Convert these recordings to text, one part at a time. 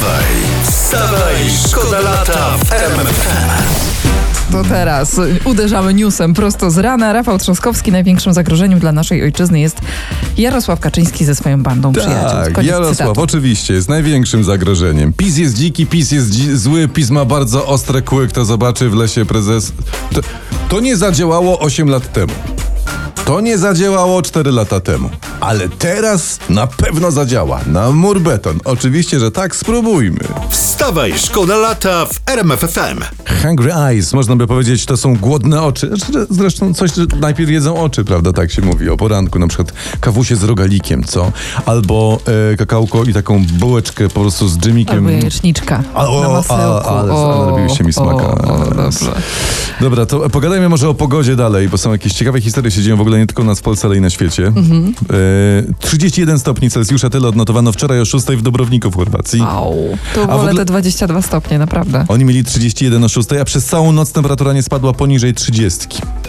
Wstawaj, wstawaj, szkoda lata w RMFFM. To teraz uderzamy newsem prosto z rana. Rafał Trzaskowski największym zagrożeniem dla naszej ojczyzny jest Jarosław Kaczyński ze swoją bandą przyjaciół. Tak, Koniec Jarosław cytatu. oczywiście jest największym zagrożeniem. PiS jest dziki, PiS jest dzi- zły, PiS ma bardzo ostre kły. Kto zobaczy w lesie prezes... To, to nie zadziałało 8 lat temu. To nie zadziałało 4 lata temu. Ale teraz na pewno zadziała. Na mur beton. Oczywiście, że tak, spróbujmy. Wstawaj, szkoda lata w RMFFM. Hungry eyes, można by powiedzieć, to są głodne oczy. Znaczy, Zresztą coś, że najpierw jedzą oczy, prawda? Tak się mówi o poranku. Na przykład kawusie z rogalikiem, co? Albo e, kakałko i taką bułeczkę po prostu z dżemikiem. Albo jajeczniczka A, o, na masełku. a, ale- ale robiłyście mi smaka. O, o, dobrze. Dobra, to pogadajmy może o pogodzie dalej, bo są jakieś ciekawe historie się dzieją w ogóle nie tylko u nas w Polsce, ale i na świecie. Mhm. E, 31 stopni Celsjusza, tyle odnotowano wczoraj o 6 w Dobrowniku w Chorwacji. Au. To wolę ogóle- te 22 stopnie, naprawdę. Oni mieli 31 o 6, a przez całą noc temperatura nie spadła poniżej 30.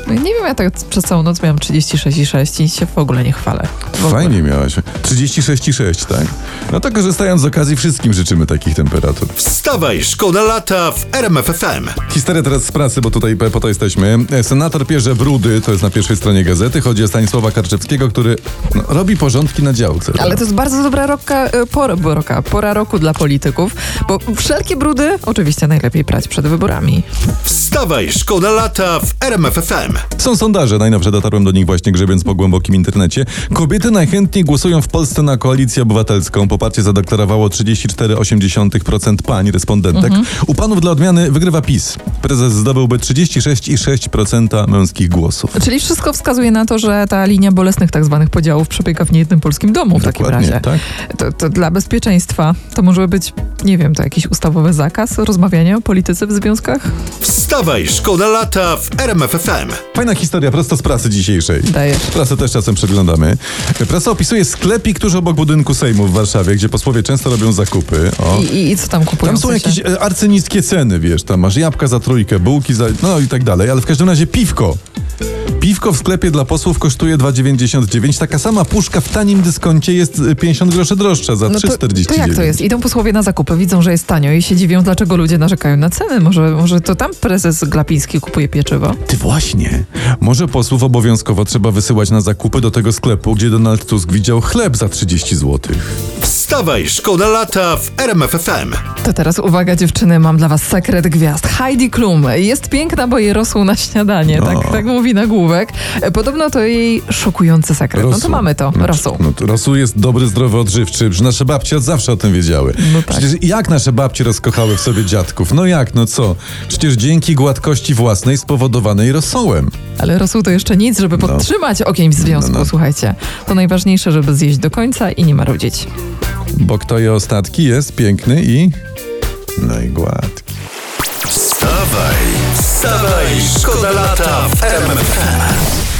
No Nie wiem, ja tak przez całą noc miałam 36,6 i się w ogóle nie chwalę. Ogóle. Fajnie miałaś. 36,6, tak? No to korzystając z okazji, wszystkim życzymy takich temperatur. Wstawaj, szkoda lata w RMFFM. Historia teraz z pracy, bo tutaj po to jesteśmy. Senator pierze brudy, to jest na pierwszej stronie gazety. Chodzi o Stanisława Karczewskiego, który no, robi porządki na działce. Ale to jest bardzo dobra roka, e, pora, roka, pora roku dla polityków, bo wszelkie brudy oczywiście najlepiej prać przed wyborami. Wstawaj, szkoda lata w RMFFM. Są sondaże, najnowsze dotarłem do nich właśnie grzebiąc po głębokim internecie. Kobiety najchętniej głosują w Polsce na koalicję obywatelską. Poparcie zadeklarowało 34,8% pań respondentek. U panów dla odmiany wygrywa PiS. Prezes zdobyłby 36,6% męskich głosów. Czyli wszystko wskazuje na to, że ta linia bolesnych tak zwanych podziałów przebiega w niejednym polskim domu w takim Dokładnie, razie. tak. To, to dla bezpieczeństwa to może być, nie wiem, to jakiś ustawowy zakaz rozmawiania o polityce w związkach? Wstawaj, szkoda lata w RMFFM. Fajna historia, prosto z prasy dzisiejszej. Dajesz. Prasę też czasem przeglądamy. Prasa opisuje sklepik tuż obok budynku Sejmu w Warszawie, gdzie posłowie często robią zakupy. O. I, i, I co tam kupują? Tam są jakieś e, arcyniskie ceny, wiesz, tam masz jabłka za trójkę, bułki za... no i tak dalej, ale w każdym razie piwko. Piwko w sklepie dla posłów kosztuje 2,99. Taka sama puszka w tanim dyskoncie jest e, 50 groszy droższa za No to, 3,49. to jak to jest? Idą posłowie na zakupy, widzą, że jest tanio i się dziwią, dlaczego ludzie narzekają na ceny. Może, może to tam prezes Glapiński kupuje pieczywo? Ty właśnie. Może posłów obowiązkowo trzeba wysyłać na zakupy do tego sklepu, gdzie Donald Tusk widział chleb za 30 zł. Wstawaj, szkoda lata w RMFFM. To teraz uwaga dziewczyny, mam dla was sekret gwiazd. Heidi Klum jest piękna, bo jej rosół na śniadanie, tak, O. tak mówi nagłówek. Podobno to jej szokujący sekret. No to mamy to, No, rosół. No, to rosół jest dobry, zdrowy, odżywczy. Nasze babcie od zawsze o tym wiedziały. No tak. Przecież jak nasze babcie rozkochały w sobie dziadków? No jak, no co? Przecież dzięki gładkości własnej spowodowanej rosołem. Ale rosół to jeszcze nic, żeby podtrzymać ogień w związku, No, no. słuchajcie. To najważniejsze, żeby zjeść do końca i nie marudzić. Bo kto je ostatki jest piękny i... No i gładki. Wstawaj, wstawaj, szkoda lata w.